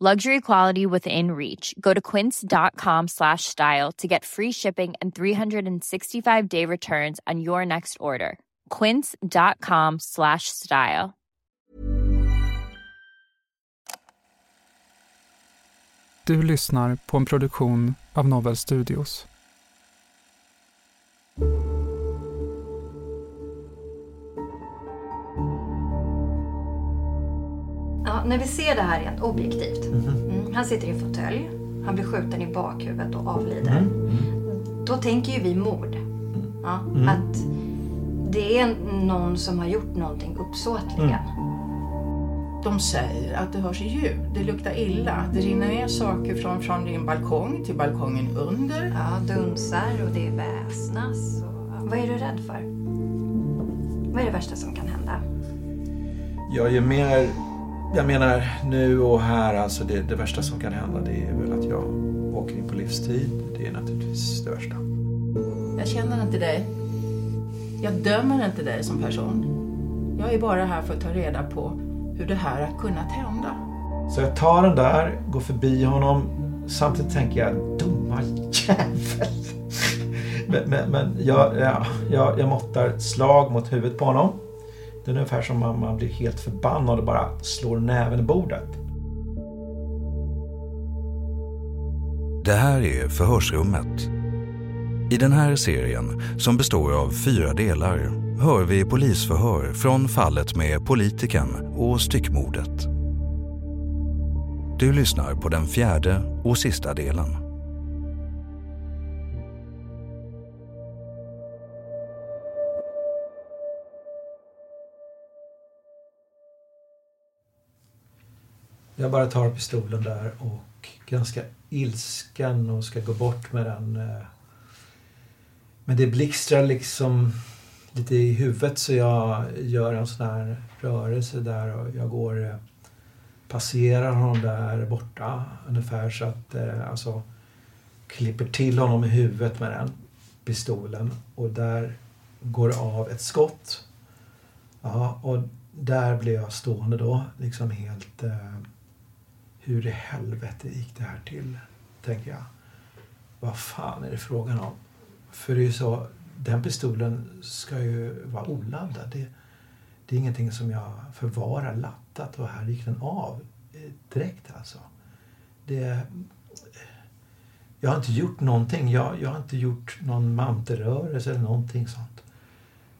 Luxury quality within reach. Go to quince.com slash style to get free shipping and 365 day returns on your next order. Quince.com slash style. Du lyssnar på en produktion av Novel Studios. Ja, när vi ser det här rent objektivt. Mm, han sitter i en fåtölj. Han blir skjuten i bakhuvudet och avlider. Då tänker ju vi mord. Ja, Att det är någon som har gjort någonting uppsåtligen. De säger att det hörs ljud, det luktar illa. Det rinner ner saker från, från din balkong till balkongen under. Ja, dunsar och det väsnas. Och. Vad är du rädd för? Vad är det värsta som kan hända? Jag är mer... Jag menar nu och här, alltså det, det värsta som kan hända det är väl att jag åker in på livstid. Det är naturligtvis det värsta. Jag känner inte dig. Jag dömer inte dig som person. Jag är bara här för att ta reda på hur det här har kunnat hända. Så jag tar den där, går förbi honom. Samtidigt tänker jag, dumma jävel. men men, men jag, ja, jag, jag måttar slag mot huvudet på honom. Det är ungefär som om man blir helt förbannad och bara slår näven i bordet. Det här är Förhörsrummet. I den här serien, som består av fyra delar, hör vi polisförhör från fallet med politikern och styckmordet. Du lyssnar på den fjärde och sista delen. Jag bara tar pistolen där och ganska ilsken och ska gå bort med den. Eh. Men det blixtrar liksom lite i huvudet så jag gör en sån här rörelse där och jag går eh, passerar honom där borta ungefär så att eh, alltså klipper till honom i huvudet med den pistolen och där går det av ett skott. Ja, och där blev jag stående då, liksom helt... Eh, hur i helvete gick det här till? Tänker jag. Vad fan är det frågan om? För det är ju så, den pistolen ska ju vara oladdad. Det, det är ingenting som jag förvarar lattat och här gick den av eh, direkt alltså. Det, jag har inte gjort någonting. Jag, jag har inte gjort någon mantelrörelse eller någonting sånt.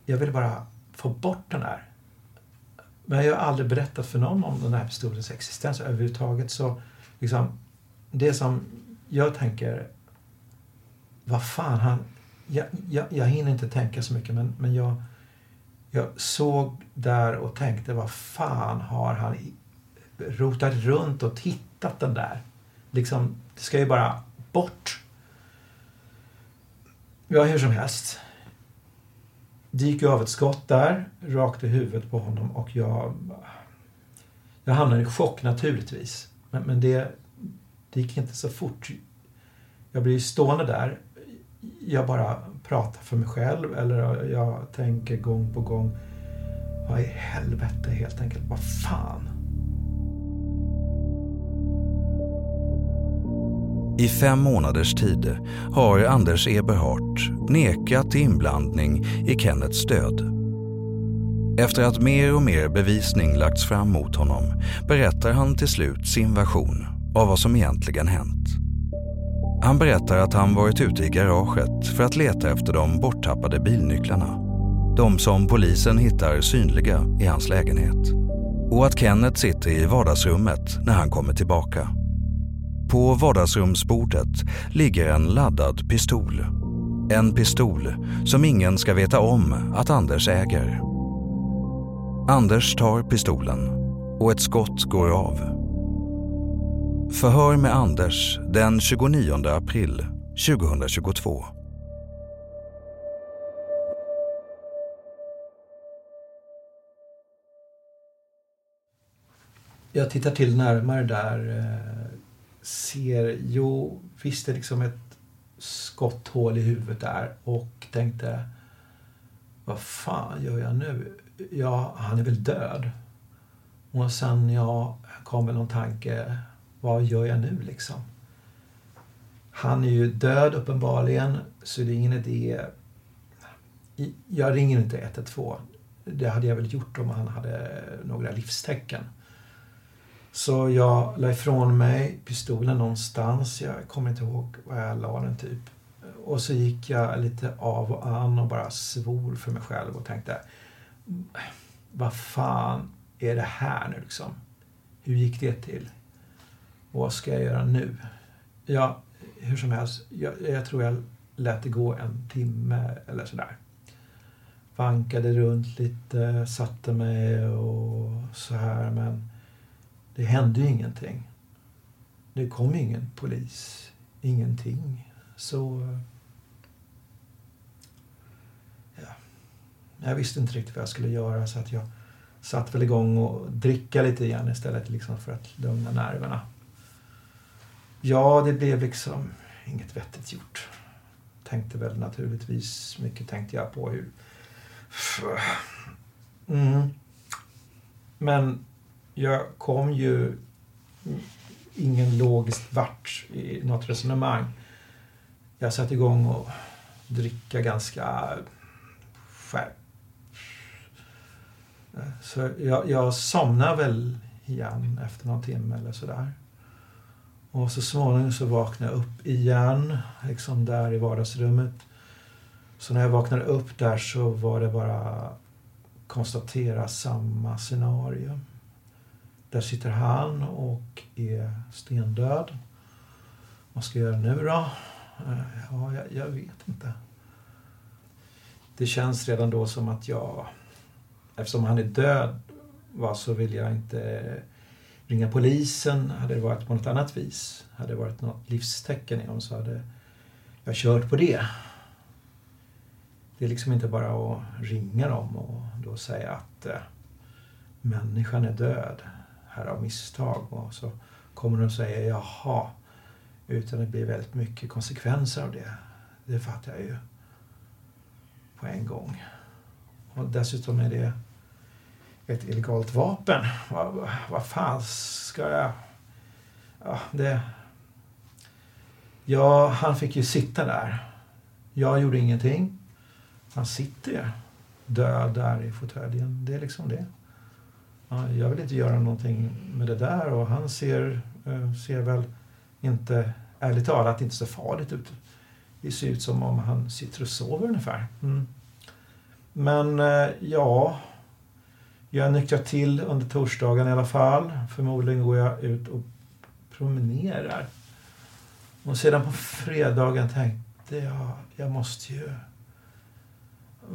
Jag vill bara få bort den här. Men jag har aldrig berättat för någon om den här pistolens existens överhuvudtaget. Så liksom, det som jag tänker, vad fan, han, jag, jag, jag hinner inte tänka så mycket men, men jag, jag såg där och tänkte, vad fan har han rotat runt och hittat den där? Liksom, det ska ju bara bort. Ja, hur som helst. Det gick ju av ett skott där, rakt i huvudet på honom och jag... Jag hamnade i chock naturligtvis. Men, men det, det gick inte så fort. Jag blir stående där. jag bara pratar för mig själv eller jag tänker gång på gång. Vad i helvete helt enkelt. Vad fan. I fem månaders tid har Anders Eberhardt nekat till inblandning i Kennets död. Efter att mer och mer bevisning lagts fram mot honom berättar han till slut sin version av vad som egentligen hänt. Han berättar att han varit ute i garaget för att leta efter de borttappade bilnycklarna. De som polisen hittar synliga i hans lägenhet. Och att Kenneth sitter i vardagsrummet när han kommer tillbaka. På vardagsrumsbordet ligger en laddad pistol. En pistol som ingen ska veta om att Anders äger. Anders tar pistolen och ett skott går av. Förhör med Anders den 29 april 2022. Jag tittar till närmare där. Eh, Ser, jo visst det är liksom ett skotthål i huvudet där och tänkte vad fan gör jag nu? Ja, han är väl död. Och sen ja, kom väl någon tanke, vad gör jag nu liksom? Han är ju död uppenbarligen, så det är ingen idé. Jag ringer inte 112. Det hade jag väl gjort om han hade några livstecken. Så jag la ifrån mig pistolen någonstans. Jag kommer inte ihåg var jag la den typ. Och så gick jag lite av och an och bara svor för mig själv och tänkte vad fan är det här nu liksom? Hur gick det till? Och vad ska jag göra nu? Ja, hur som helst, jag, jag tror jag lät det gå en timme eller sådär. Vankade runt lite, satte mig och så här men det hände ju ingenting. Det kom ingen polis. Ingenting. Så... Ja. Jag visste inte riktigt vad jag skulle göra så att jag satt väl igång och dricka lite igen istället liksom för att lugna nerverna. Ja, det blev liksom inget vettigt gjort. Tänkte väl naturligtvis, mycket tänkte jag på hur... Mm. Men jag kom ju ingen logiskt vart i något resonemang. Jag satte igång och dricka ganska skärpt. Så jag, jag somnade väl igen efter någon timme eller sådär. Och så småningom så vaknade jag upp igen, liksom där i vardagsrummet. Så när jag vaknade upp där så var det bara konstatera samma scenario. Där sitter han och är stendöd. Vad ska jag göra nu då? Eh, ja, jag, jag vet inte. Det känns redan då som att jag, eftersom han är död, va, så vill jag inte ringa polisen. Hade det varit på något annat vis, hade det varit något livstecken i honom så hade jag kört på det. Det är liksom inte bara att ringa dem och då säga att eh, människan är död här av misstag. Och så kommer de att säga jaha. Utan det blir väldigt mycket konsekvenser av det. Det fattar jag ju på en gång. Och dessutom är det ett illegalt vapen. Vad, vad fan ska jag... Ja, det... Ja, han fick ju sitta där. Jag gjorde ingenting. Han sitter ju död där i fåtöljen. Det är liksom det jag vill inte göra någonting med det där och han ser, eh, ser väl inte, ärligt talat, inte så farligt ut. Det ser ut som om han sitter och sover ungefär. Mm. Men eh, ja, jag nyktrar till under torsdagen i alla fall. Förmodligen går jag ut och promenerar. Och sedan på fredagen tänkte jag, jag måste ju...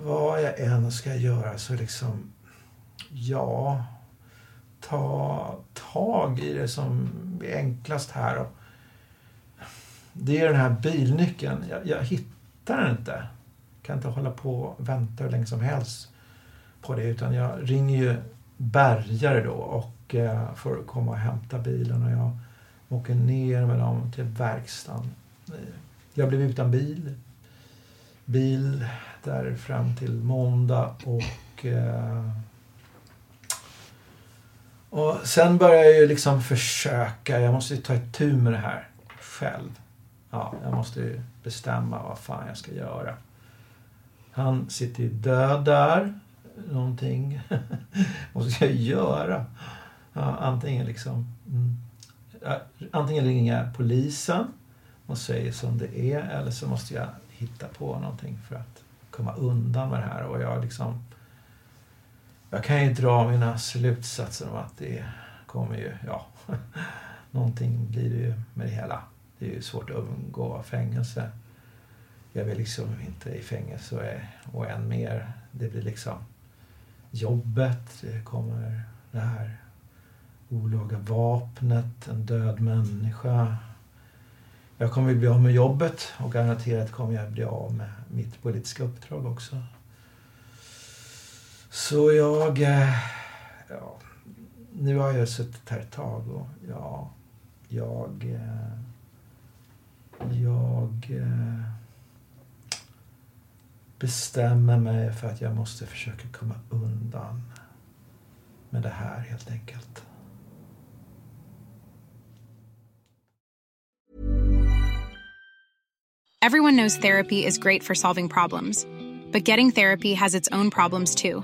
Vad jag än ska göra så liksom... Ja, ta tag i det som är enklast här. Det är den här bilnyckeln. Jag, jag hittar den inte. Kan inte hålla på och vänta hur länge som helst på det. Utan jag ringer ju bärgare då och eh, får komma och hämta bilen. Och jag åker ner med dem till verkstaden. Jag blev utan bil. bil där fram till måndag och eh, och sen började jag ju liksom försöka, jag måste ju ta itu med det här själv. Ja, jag måste ju bestämma vad fan jag ska göra. Han sitter ju död där. Någonting vad ska jag göra? Ja, antingen liksom... Mm, antingen ringer jag polisen och säger som det är eller så måste jag hitta på någonting för att komma undan med det här. Och jag liksom... Jag kan ju dra mina slutsatser om att det kommer ju... Ja, någonting blir det ju med det hela. Det är ju svårt att undgå fängelse. Jag vill liksom inte i fängelse och, och än mer. Det blir liksom jobbet. Det kommer det här olaga vapnet, en död människa. Jag kommer bli av med jobbet och garanterat kommer jag bli av med mitt politiska uppdrag också. Så jag... Eh, ja, nu har jag suttit här ett tag och ja, jag... Eh, jag eh, bestämmer mig för att jag måste försöka komma undan med det här helt enkelt. Everyone knows therapy is great for solving problems. But getting therapy has its own problems too.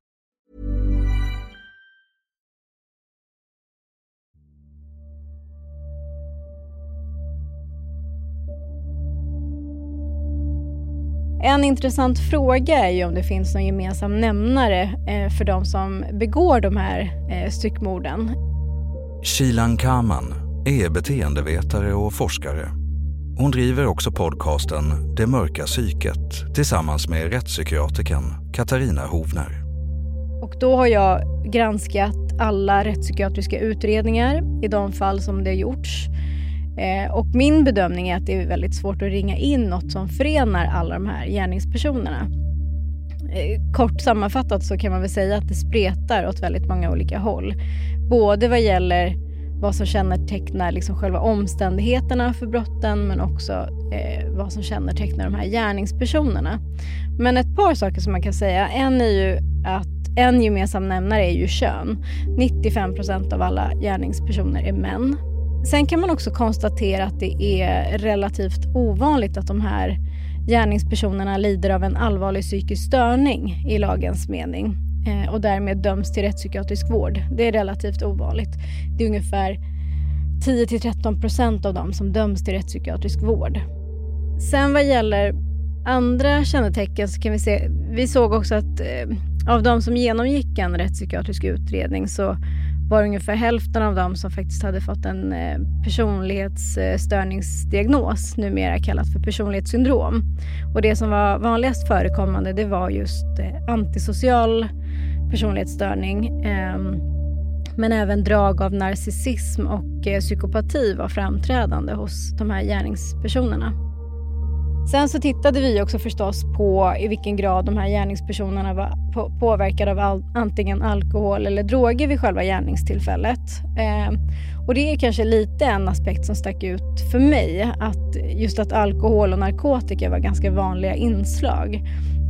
En intressant fråga är ju om det finns någon gemensam nämnare eh, för de som begår de här eh, styckmorden. Shilan Kaman är beteendevetare och forskare. Hon driver också podcasten Det mörka psyket tillsammans med rättspsykiatrikern Katarina Hovner. Och då har jag granskat alla rättspsykiatriska utredningar i de fall som det har gjorts. Eh, och min bedömning är att det är väldigt svårt att ringa in något som förenar alla de här gärningspersonerna. Eh, kort sammanfattat så kan man väl säga att det spretar åt väldigt många olika håll. Både vad gäller vad som kännetecknar liksom själva omständigheterna för brotten men också eh, vad som kännetecknar de här gärningspersonerna. Men ett par saker som man kan säga. En är ju att en gemensam nämnare är ju kön. 95 procent av alla gärningspersoner är män. Sen kan man också konstatera att det är relativt ovanligt att de här gärningspersonerna lider av en allvarlig psykisk störning i lagens mening eh, och därmed döms till rättspsykiatrisk vård. Det är relativt ovanligt. Det är ungefär 10-13 procent av dem som döms till rättspsykiatrisk vård. Sen vad gäller andra kännetecken så kan vi se, vi såg också att eh, av de som genomgick en rättspsykiatrisk utredning så var ungefär hälften av dem som faktiskt hade fått en eh, personlighetsstörningsdiagnos, numera kallat för personlighetssyndrom. Och det som var vanligast förekommande det var just eh, antisocial personlighetsstörning. Ehm, men även drag av narcissism och eh, psykopati var framträdande hos de här gärningspersonerna. Sen så tittade vi också förstås på i vilken grad de här gärningspersonerna var påverkade av all, antingen alkohol eller droger vid själva gärningstillfället. Eh, och det är kanske lite en aspekt som stack ut för mig, att just att alkohol och narkotika var ganska vanliga inslag.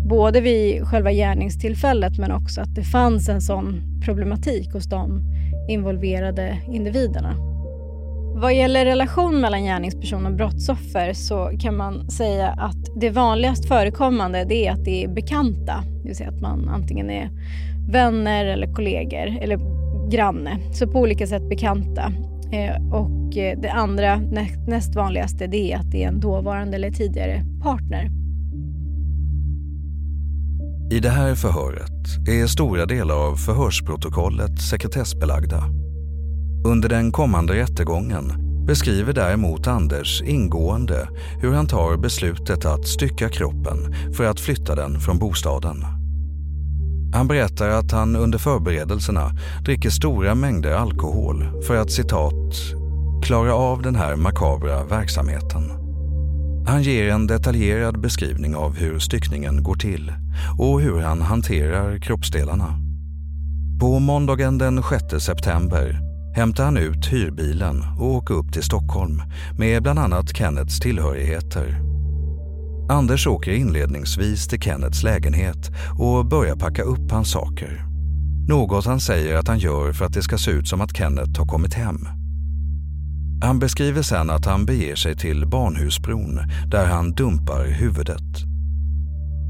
Både vid själva gärningstillfället men också att det fanns en sån problematik hos de involverade individerna. Vad gäller relation mellan gärningsperson och brottsoffer så kan man säga att det vanligast förekommande det är att det är bekanta. Det vill säga att man antingen är vänner eller kollegor eller granne. Så på olika sätt bekanta. Eh, och eh, det andra näst vanligaste det är att det är en dåvarande eller tidigare partner. I det här förhöret är stora delar av förhörsprotokollet sekretessbelagda. Under den kommande rättegången beskriver däremot Anders ingående hur han tar beslutet att stycka kroppen för att flytta den från bostaden. Han berättar att han under förberedelserna dricker stora mängder alkohol för att citat “klara av den här makabra verksamheten”. Han ger en detaljerad beskrivning av hur styckningen går till och hur han hanterar kroppsdelarna. På måndagen den 6 september hämtar han ut hyrbilen och åker upp till Stockholm med bland annat Kennets tillhörigheter. Anders åker inledningsvis till Kennets lägenhet och börjar packa upp hans saker. Något han säger att han gör för att det ska se ut som att Kenneth har kommit hem. Han beskriver sen att han beger sig till Barnhusbron där han dumpar huvudet.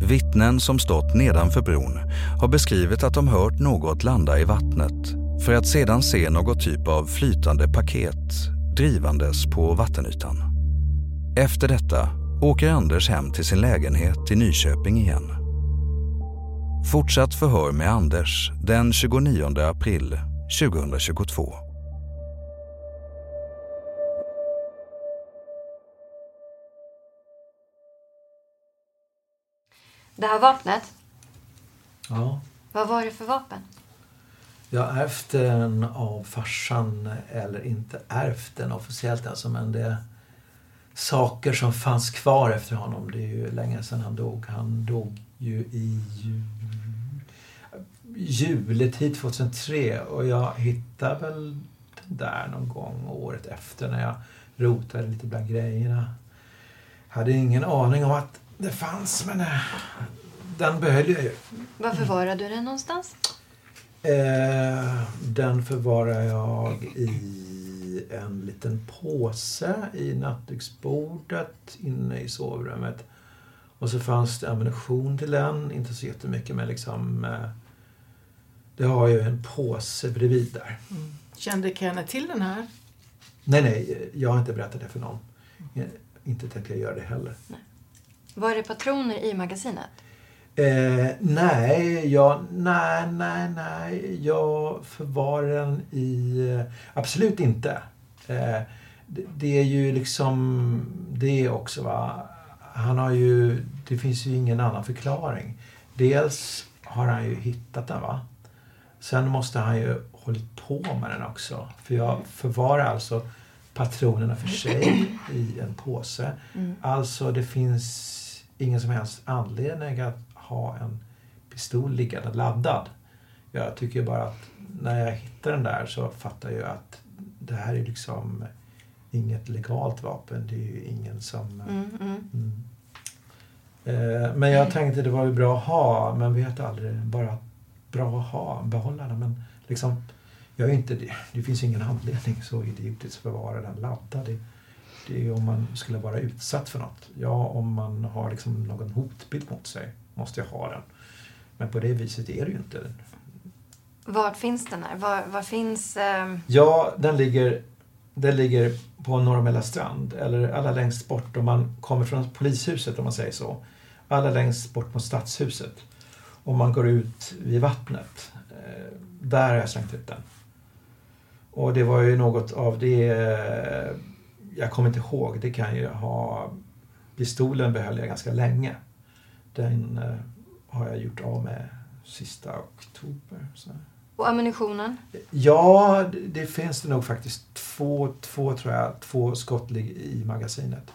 Vittnen som stått nedanför bron har beskrivit att de hört något landa i vattnet för att sedan se något typ av flytande paket drivandes på vattenytan. Efter detta åker Anders hem till sin lägenhet i Nyköping igen. Fortsatt förhör med Anders den 29 april 2022. Det här vapnet? Ja. Vad var det för vapen? Jag har ärvt den av farsan, eller inte ärvt den officiellt alltså, men det är saker som fanns kvar efter honom. Det är ju länge sedan han dog. Han dog ju i juletid 2003 och jag hittade väl den där någon gång året efter när jag rotade lite bland grejerna. Hade ingen aning om att det fanns, men eh, den behöll jag ju. Var förvarade du den någonstans? Eh, den förvarar jag i en liten påse i nattduksbordet inne i sovrummet. Och så fanns det ammunition till den, inte så jättemycket men liksom eh, det har ju en påse bredvid där. Mm. Kände Kenneth till den här? Nej, nej, jag har inte berättat det för någon. Jag, inte tänkte jag göra det heller. Nej. Var det patroner i magasinet? Eh, nej, jag, nej, nej, nej. Jag förvarar den i... Eh, absolut inte. Eh, det, det, är ju liksom det också. va. Han har ju... Det finns ju ingen annan förklaring. Dels har han ju hittat den. va. Sen måste han ju hållit på med den också. För jag förvarar alltså patronerna för sig i en påse. Mm. Alltså det finns ingen som helst anledning att ha en pistol liggande laddad. Jag tycker bara att när jag hittar den där så fattar jag att det här är liksom inget legalt vapen. Det är ju ingen som... Mm, mm. Mm. Eh, men jag tänkte det var ju bra att ha, men vet aldrig. Bara bra att ha, behålla den. Men liksom, jag är inte, det, det finns ingen anledning så idiotiskt att bevara den laddad. Det, det är om man skulle vara utsatt för något. Ja, om man har liksom någon hotbild mot sig måste jag ha den. Men på det viset är det ju inte. Var finns den här? Var, var finns... Eh... Ja, den ligger, den ligger på Norra strand eller allra längst bort om man kommer från polishuset om man säger så. Allra längst bort mot stadshuset. Om man går ut vid vattnet. Eh, där har jag slängt ut den. Och det var ju något av det eh, jag kommer inte ihåg. Det kan ju ha... Pistolen behöll jag ganska länge. Den eh, har jag gjort av med sista oktober. Så. Och ammunitionen? Ja, det, det, finns det nog faktiskt två, två, tror jag, två skott i magasinet.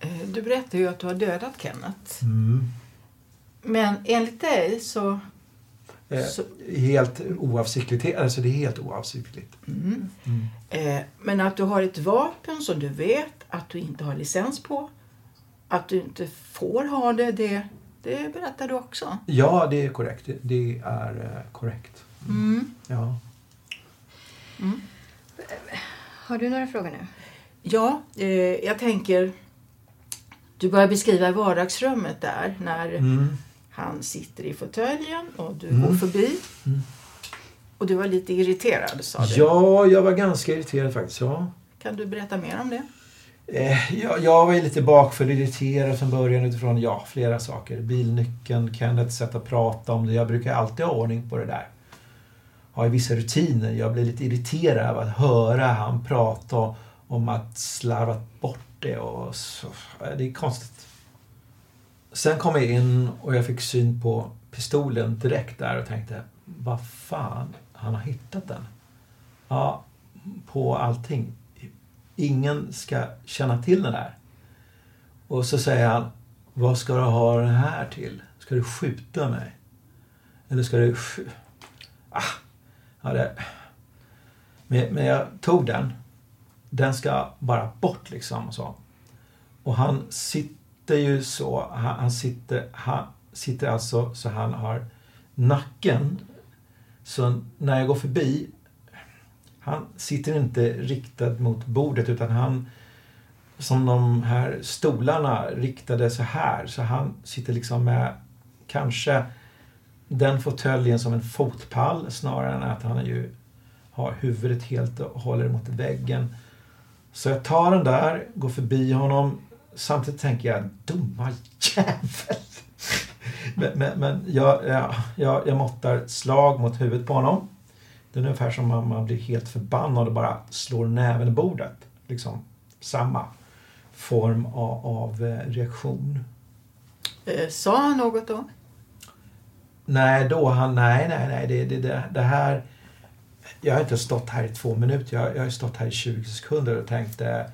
Eh, du berättade ju att du har dödat Kenneth. Mm. Men enligt dig så... Eh, så... Helt oavsiktligt. Alltså det är helt oavsiktligt. Mm. Mm. Eh, men att du har ett vapen som du vet att du inte har licens på. Att du inte får ha det, det det berättar du också. Ja, det är korrekt. Det är uh, korrekt. Mm. Ja. Mm. Har du några frågor nu? Ja, eh, jag tänker... Du börjar beskriva vardagsrummet där när mm. han sitter i fåtöljen och du går mm. förbi. Mm. Och du var lite irriterad sa du. Ja, jag var ganska irriterad faktiskt. Ja. Kan du berätta mer om det? Eh, jag, jag var ju lite bakfull, irriterad från början utifrån ja, flera saker. Bilnyckeln, Kenneths sätt att prata om det. Jag brukar alltid ha ordning på det där. Har ju vissa rutiner. Jag blir lite irriterad av att höra han prata om att slarvat bort det och så. Det är konstigt. Sen kom jag in och jag fick syn på pistolen direkt där och tänkte, vad fan, han har hittat den. Ja, på allting ingen ska känna till den där. Och så säger han, vad ska du ha den här till? Ska du skjuta mig? Eller ska du... Ah, ja, det... men, men jag tog den. Den ska bara bort liksom. Och, så. och han sitter ju så. Han, han, sitter, han sitter alltså så han har nacken. Så när jag går förbi han sitter inte riktad mot bordet utan han som de här stolarna riktade så här. Så han sitter liksom med kanske den fåtöljen som en fotpall snarare än att han ju har huvudet helt och håller mot väggen. Så jag tar den där, går förbi honom. Samtidigt tänker jag, dumma jävel. men, men, men jag, jag, jag, jag måttar slag mot huvudet på honom. Det är ungefär som om man blir helt förbannad och bara slår näven i bordet. Liksom samma form av, av eh, reaktion. Eh, sa han något då? Nej, då han, nej, nej, nej. Det, det, det, det här... Jag har inte stått här i två minuter. Jag, jag har stått här i 20 sekunder och tänkte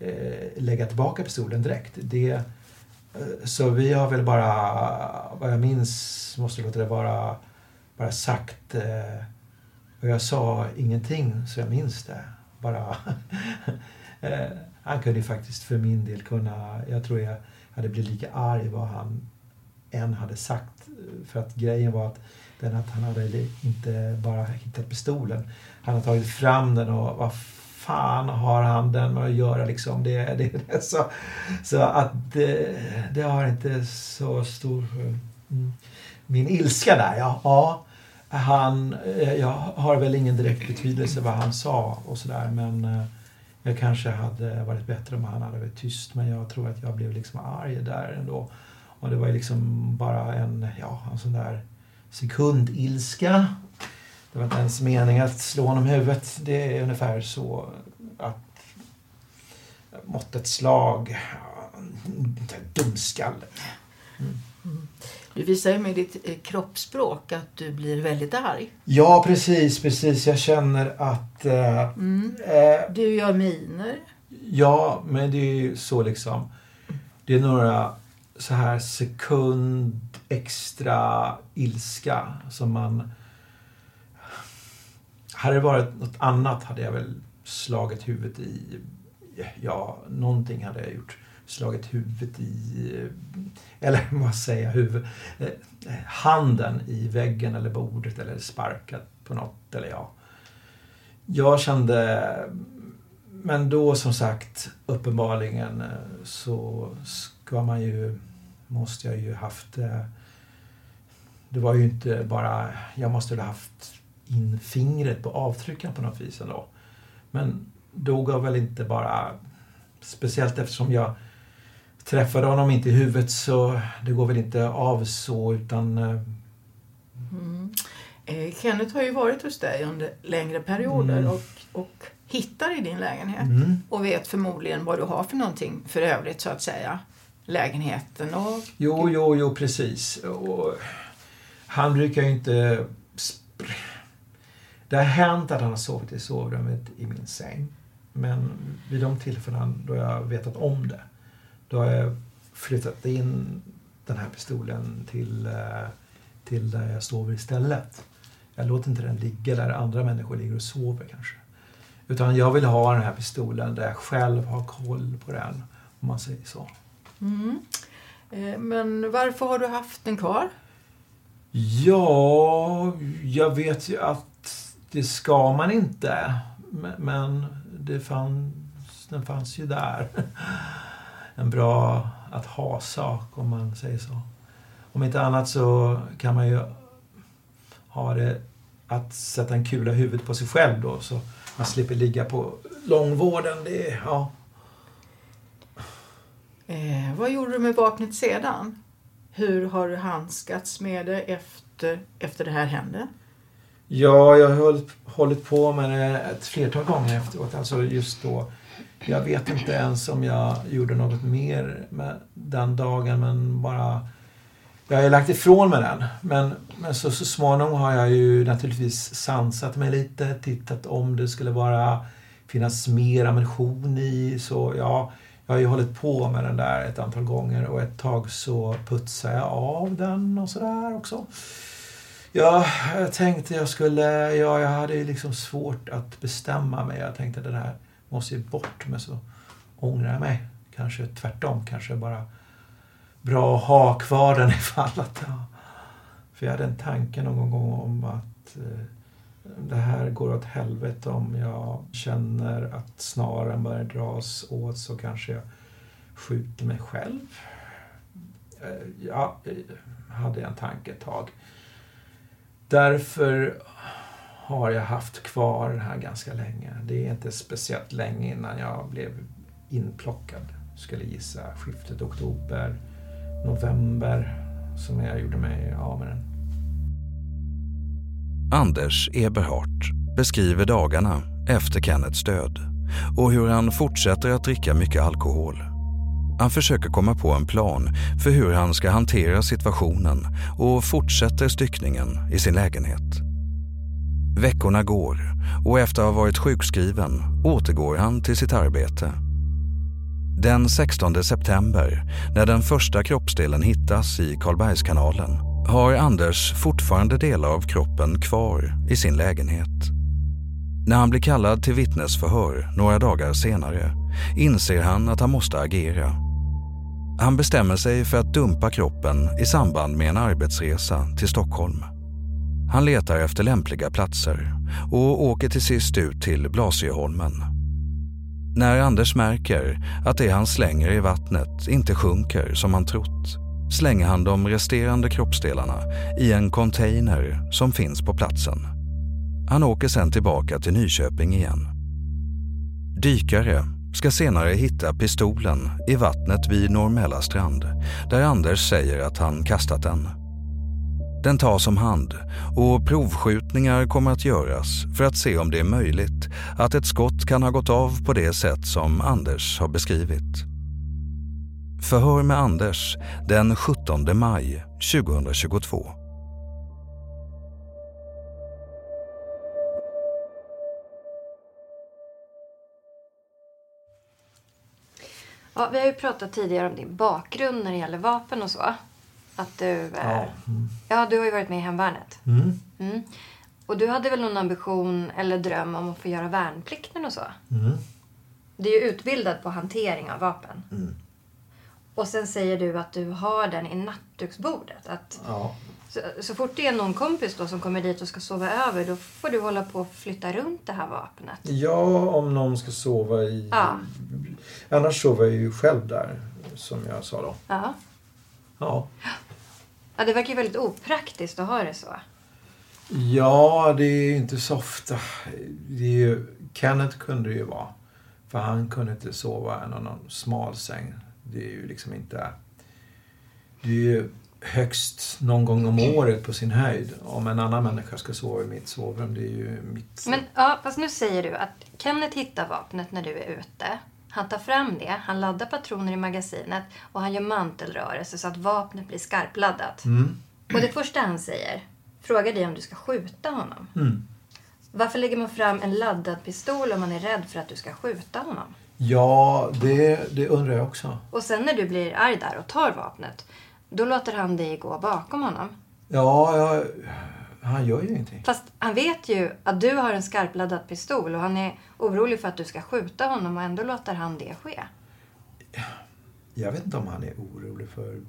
eh, lägga tillbaka pistolen direkt. Det, eh, så vi har väl bara, vad jag minns, måste låta det vara, bara sagt eh, och jag sa ingenting så jag minns det. Bara eh, han kunde faktiskt för min del kunna... Jag tror jag hade blivit lika arg vad han än hade sagt. För att grejen var att, den att han hade inte bara hittat pistolen. Han hade tagit fram den och vad fan har han den med att göra liksom? Det, det, det, så, så att det, det har inte så stor... Mm, min ilska där, ja. ja han, eh, jag har väl ingen direkt betydelse vad han sa och sådär men eh, jag kanske hade varit bättre om han hade varit tyst men jag tror att jag blev liksom arg där ändå. Och det var ju liksom bara en, ja, en sån där sekundilska. Det var inte ens meningen att slå honom i huvudet. Det är ungefär så att måttet slag, dumskalle. Mm. Mm. Du visar ju med ditt eh, kroppsspråk att du blir väldigt arg. Ja, precis, precis. Jag känner att... Eh, mm. eh, du gör miner. Ja, men det är ju så liksom. Det är några så här sekund extra ilska som man... Hade det varit något annat hade jag väl slagit huvudet i... Ja, någonting hade jag gjort slagit huvudet i, eller vad säger jag, huvud, eh, handen i väggen eller bordet eller sparkat på något. Eller ja. Jag kände, men då som sagt uppenbarligen eh, så ska man ju, måste jag ju haft eh, det var ju inte bara, jag måste ha haft in fingret på avtryckaren på något vis ändå. Men då gav väl inte bara, speciellt eftersom jag träffade honom inte i huvudet så det går väl inte av så utan... Eh, mm. Eh, Kenneth har ju varit hos dig under längre perioder mm. och, och hittar i din lägenhet mm. och vet förmodligen vad du har för någonting för övrigt så att säga. Lägenheten och... Jo, jo, jo precis. Och han brukar ju inte... Det har hänt att han har sovit i sovrummet i min säng. Men vid de tillfällen då jag vetat om det, då har jag flyttat in den här pistolen till, eh, till där jag sover istället. Jag låter inte den ligga där andra människor ligger och sover kanske. Utan jag vill ha den här pistolen där jag själv har koll på den, om man säger så. Mm. Eh, men varför har du haft den kvar? Ja, jag vet ju att det ska man inte. Men det fanns, den fanns ju där. En bra att ha-sak, om man säger så. Om inte annat så kan man ju ha det att sätta en kula i huvudet på sig själv då, så man slipper ligga på långvården. Det, ja. Eh, vad gjorde du med vapnet sedan? Hur har du handskats med det efter, efter det här hände? Ja, jag har hållit på med det ett flertal gånger efteråt. Alltså just då. Jag vet inte ens om jag gjorde något mer med den dagen, men bara... Jag har lagt ifrån mig den. Men, men så, så småningom har jag ju naturligtvis sansat mig lite, tittat om det skulle vara finnas mer ammunition i. Så ja, jag har ju hållit på med den där ett antal gånger och ett tag så putsade jag av den och sådär också. Ja, jag tänkte jag skulle, ja, jag hade ju liksom svårt att bestämma mig. Jag tänkte det där måste ju bort, men så ångrar jag mig. Kanske tvärtom, kanske bara bra att ha kvar den ifall att, ja. För jag hade en tanke någon gång om att eh, det här går åt helvete om jag känner att snaren börjar dras åt så kanske jag skjuter mig själv. Eh, ja, eh, hade jag en tanke ett tag. Därför har jag haft kvar den här ganska länge. Det är inte speciellt länge innan jag blev inplockad. Skulle gissa skiftet oktober, november som jag gjorde mig av med den. Anders Eberhardt beskriver dagarna efter Kennets död och hur han fortsätter att dricka mycket alkohol. Han försöker komma på en plan för hur han ska hantera situationen och fortsätter styckningen i sin lägenhet. Veckorna går och efter att ha varit sjukskriven återgår han till sitt arbete. Den 16 september, när den första kroppsdelen hittas i Karlbergskanalen, har Anders fortfarande delar av kroppen kvar i sin lägenhet. När han blir kallad till vittnesförhör några dagar senare inser han att han måste agera. Han bestämmer sig för att dumpa kroppen i samband med en arbetsresa till Stockholm. Han letar efter lämpliga platser och åker till sist ut till Blasieholmen. När Anders märker att det han slänger i vattnet inte sjunker som han trott slänger han de resterande kroppsdelarna i en container som finns på platsen. Han åker sen tillbaka till Nyköping igen. Dykare ska senare hitta pistolen i vattnet vid Norrmälarstrand där Anders säger att han kastat den. Den tas om hand och provskjutningar kommer att göras för att se om det är möjligt att ett skott kan ha gått av på det sätt som Anders har beskrivit. Förhör med Anders den 17 maj 2022. Ja, vi har ju pratat tidigare om din bakgrund när det gäller vapen och så. Att du, ja. Mm. ja, du har ju varit med i Hemvärnet. Mm. Mm. Och du hade väl någon ambition eller dröm om att få göra värnplikten och så? Mm. Du är ju utbildad på hantering av vapen. Mm. Och sen säger du att du har den i nattduksbordet. Att Ja. så, så fort det är någon kompis då som kommer dit och ska sova över då får du hålla på och flytta runt det här vapnet. Ja, om någon ska sova i... Ja. Annars sover jag ju själv där, som jag sa då. Ja. Ja. Ja, det verkar ju väldigt opraktiskt att ha det så. Ja, det är inte så ofta. Det är ju, Kenneth kunde det ju vara. För han kunde inte sova i någon smal säng. Det är ju liksom inte... Det är ju högst någon gång om året på sin höjd. Om en annan människa ska sova i mitt sovrum, det är ju mitt... Men ja, fast nu säger du att Kenneth hittar vapnet när du är ute. Han tar fram det, han laddar patroner i magasinet och han gör mantelrörelse så att vapnet blir skarpladdat. Mm. Och det första han säger, frågar dig om du ska skjuta honom. Mm. Varför lägger man fram en laddad pistol om man är rädd för att du ska skjuta honom? Ja, det, det undrar jag också. Och sen när du blir arg där och tar vapnet, då låter han dig gå bakom honom. Ja, ja, han gör ju ingenting. Fast han vet ju att du har en skarpladdad pistol och han är orolig för att du ska skjuta honom och ändå låter han det ske. Jag vet inte om han är orolig för...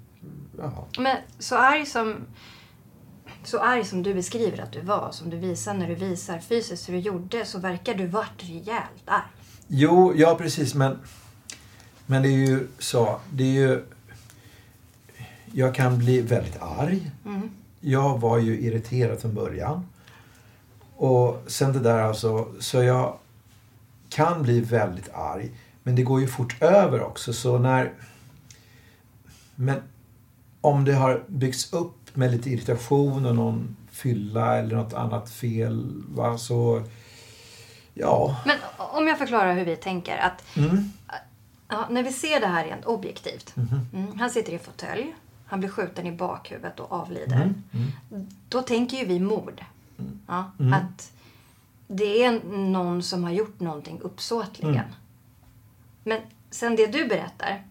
Jaha. Men så arg som, så arg som du beskriver att du var, som du visar när du visar fysiskt hur du gjorde, så verkar du varit rejält arg. Jo, ja precis, men... Men det är ju så. Det är ju... Jag kan bli väldigt arg. Mm. Jag var ju irriterad från början. Och sen det där alltså, så jag kan bli väldigt arg. Men det går ju fort över också, så när... Men om det har byggts upp med lite irritation och någon fylla eller något annat fel, va, så... Ja. Men om jag förklarar hur vi tänker. Att, Mm. ja, när vi ser det här rent objektivt. Mhm. Mm, han sitter i fåtölj. Han blir skjuten i bakhuvudet och avlider. Mm. Mm. Då tänker ju vi mord. Ja, Mm. Att det är någon som har gjort någonting uppsåtligen. Mm. Men sen det du berättar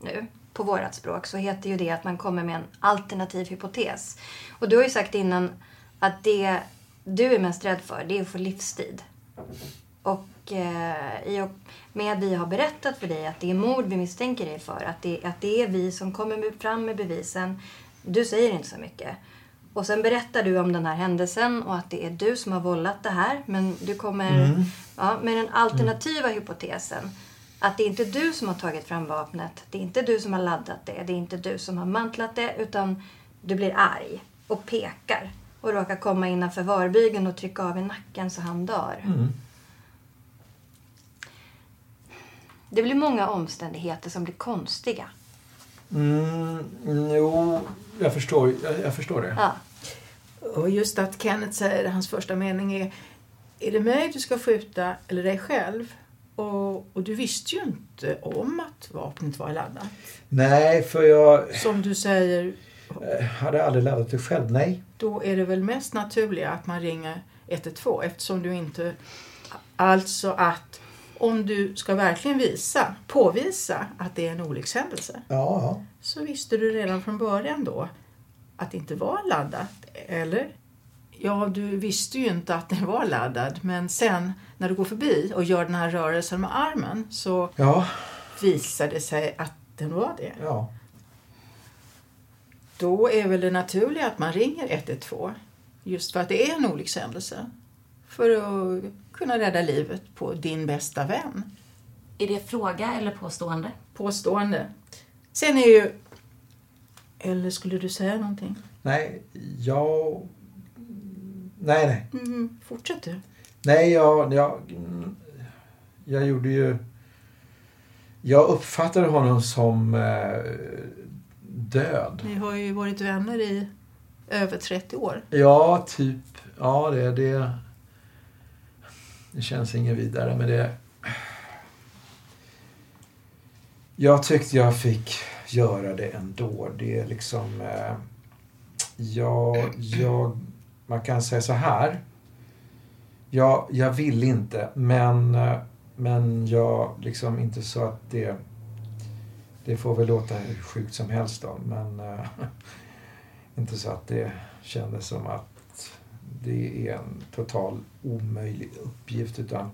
nu, på vårat språk, så heter ju det att man kommer med en alternativ hypotes. Och du har ju sagt innan att det du är mest rädd för, det är att få livstid. Och eh, i och med att vi har berättat för dig att det är mord vi misstänker dig för, att det, att det är vi som kommer fram med bevisen. Du säger inte så mycket. Och sen berättar du om den här händelsen och att det är du som har vållat det här. Men du kommer Mm. ja, med den alternativa hypotesen. Att det är inte du som har tagit fram vapnet. Det är inte du som har laddat det. Det är inte du som har mantlat det. Utan du blir arg och pekar. Och råkar komma innanför varbygeln och trycka av i nacken så han dör. Mm. Det blir många omständigheter som blir konstiga. Mm, jo, jag förstår, jag, jag förstår det. Ja. Och just att Kenneth säger, hans första mening är Är det mig du ska skjuta eller dig själv? Och, och du visste ju inte om att vapnet var laddat. Nej, för jag Som du säger, eh, hade aldrig laddat det själv. Nej. då är det väl mest naturliga att man ringer 112 eftersom du inte... Alltså att om du ska verkligen visa, påvisa att det är en olyckshändelse Ja, så visste du redan från början då att det inte var laddat, eller? Ja, du visste ju inte att den var laddad, men sen när du går förbi och gör den här rörelsen med armen så Ja, visar det sig att den var det. ja. Då är väl det naturliga att man ringer 112 just för att det är en olyckshändelse. För att kunna rädda livet på din bästa vän. Är det fråga eller påstående? Påstående. Sen är ju... Eller skulle du säga någonting? Nej, jag... Nej, nej. Mm, fortsätt du. Nej, jag, jag, jag gjorde ju... Jag uppfattade honom som eh, död. Ni har ju varit vänner i över 30 år. Ja, typ. Ja, det, det... Det känns inget vidare, men det... Jag tyckte jag fick göra det ändå. Det är liksom... Eh, jag, jag... Man kan säga så här. Jag, jag vill inte, men, eh, men jag liksom inte så att det... Det får väl låta hur sjukt som helst då, men eh, inte så att det kändes som att det är en total omöjlig uppgift utan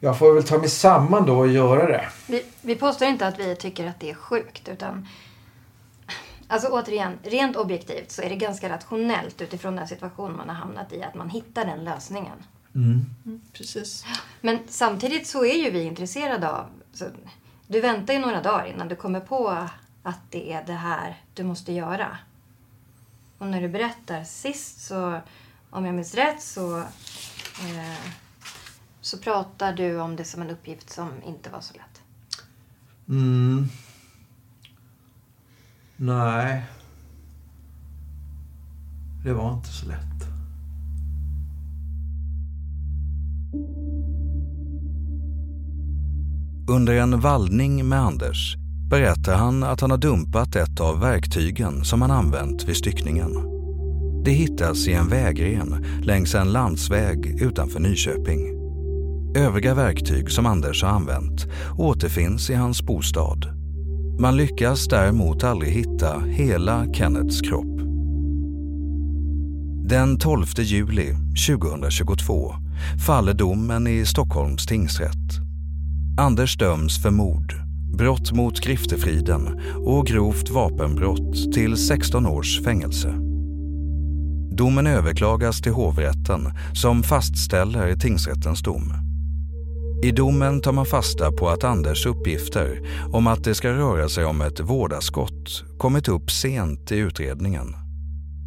jag får väl ta mig samman då och göra det. Vi, vi påstår inte att vi tycker att det är sjukt utan Alltså återigen, rent objektivt så är det ganska rationellt utifrån den situation man har hamnat i att man hittar den lösningen. Mm. Mm, precis. Men samtidigt så är ju vi intresserade av... Så, du väntar ju några dagar innan du kommer på att det är det här du måste göra. Och när du berättar sist så, om jag minns rätt, så, eh, så pratar du om det som en uppgift som inte var så lätt. Mm. Nej. Det var inte så lätt. Under en vallning med Anders berättar han att han har dumpat ett av verktygen som han använt vid styckningen. Det hittas i en vägren längs en landsväg utanför Nyköping. Övriga verktyg som Anders har använt återfinns i hans bostad. Man lyckas däremot aldrig hitta hela Kennets kropp. Den 12 juli 2022 faller domen i Stockholms tingsrätt. Anders döms för mord, brott mot griftefriden och grovt vapenbrott till 16 års fängelse. Domen överklagas till hovrätten som fastställer tingsrättens dom. I domen tar man fasta på att Anders uppgifter om att det ska röra sig om ett vårdaskott kommit upp sent i utredningen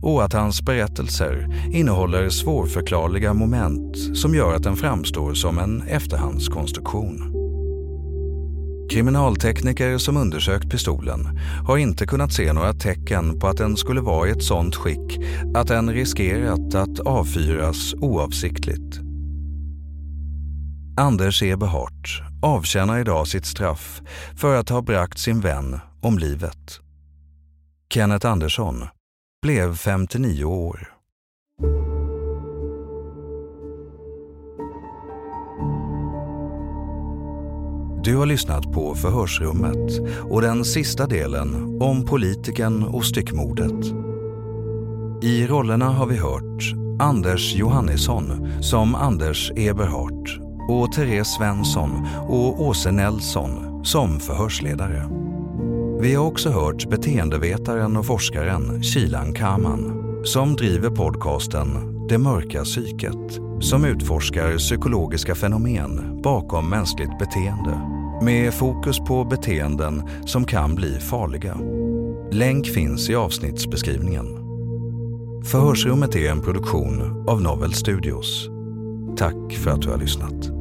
och att hans berättelser innehåller svårförklarliga moment som gör att den framstår som en efterhandskonstruktion. Kriminaltekniker som undersökt pistolen har inte kunnat se några tecken på att den skulle vara i ett sådant skick att den riskerat att avfyras oavsiktligt. Anders Eberhardt avtjänar idag sitt straff för att ha bragt sin vän om livet. Kenneth Andersson blev 59 år. Du har lyssnat på Förhörsrummet och den sista delen om politiken och styckmordet. I rollerna har vi hört Anders Johannisson som Anders Eberhardt och Therese Svensson och Åse Nelson som förhörsledare. Vi har också hört beteendevetaren och forskaren Kilan Kaman som driver podcasten Det mörka psyket som utforskar psykologiska fenomen bakom mänskligt beteende med fokus på beteenden som kan bli farliga. Länk finns i avsnittsbeskrivningen. Förhörsrummet är en produktion av Novel Studios. Tack för att du har lyssnat.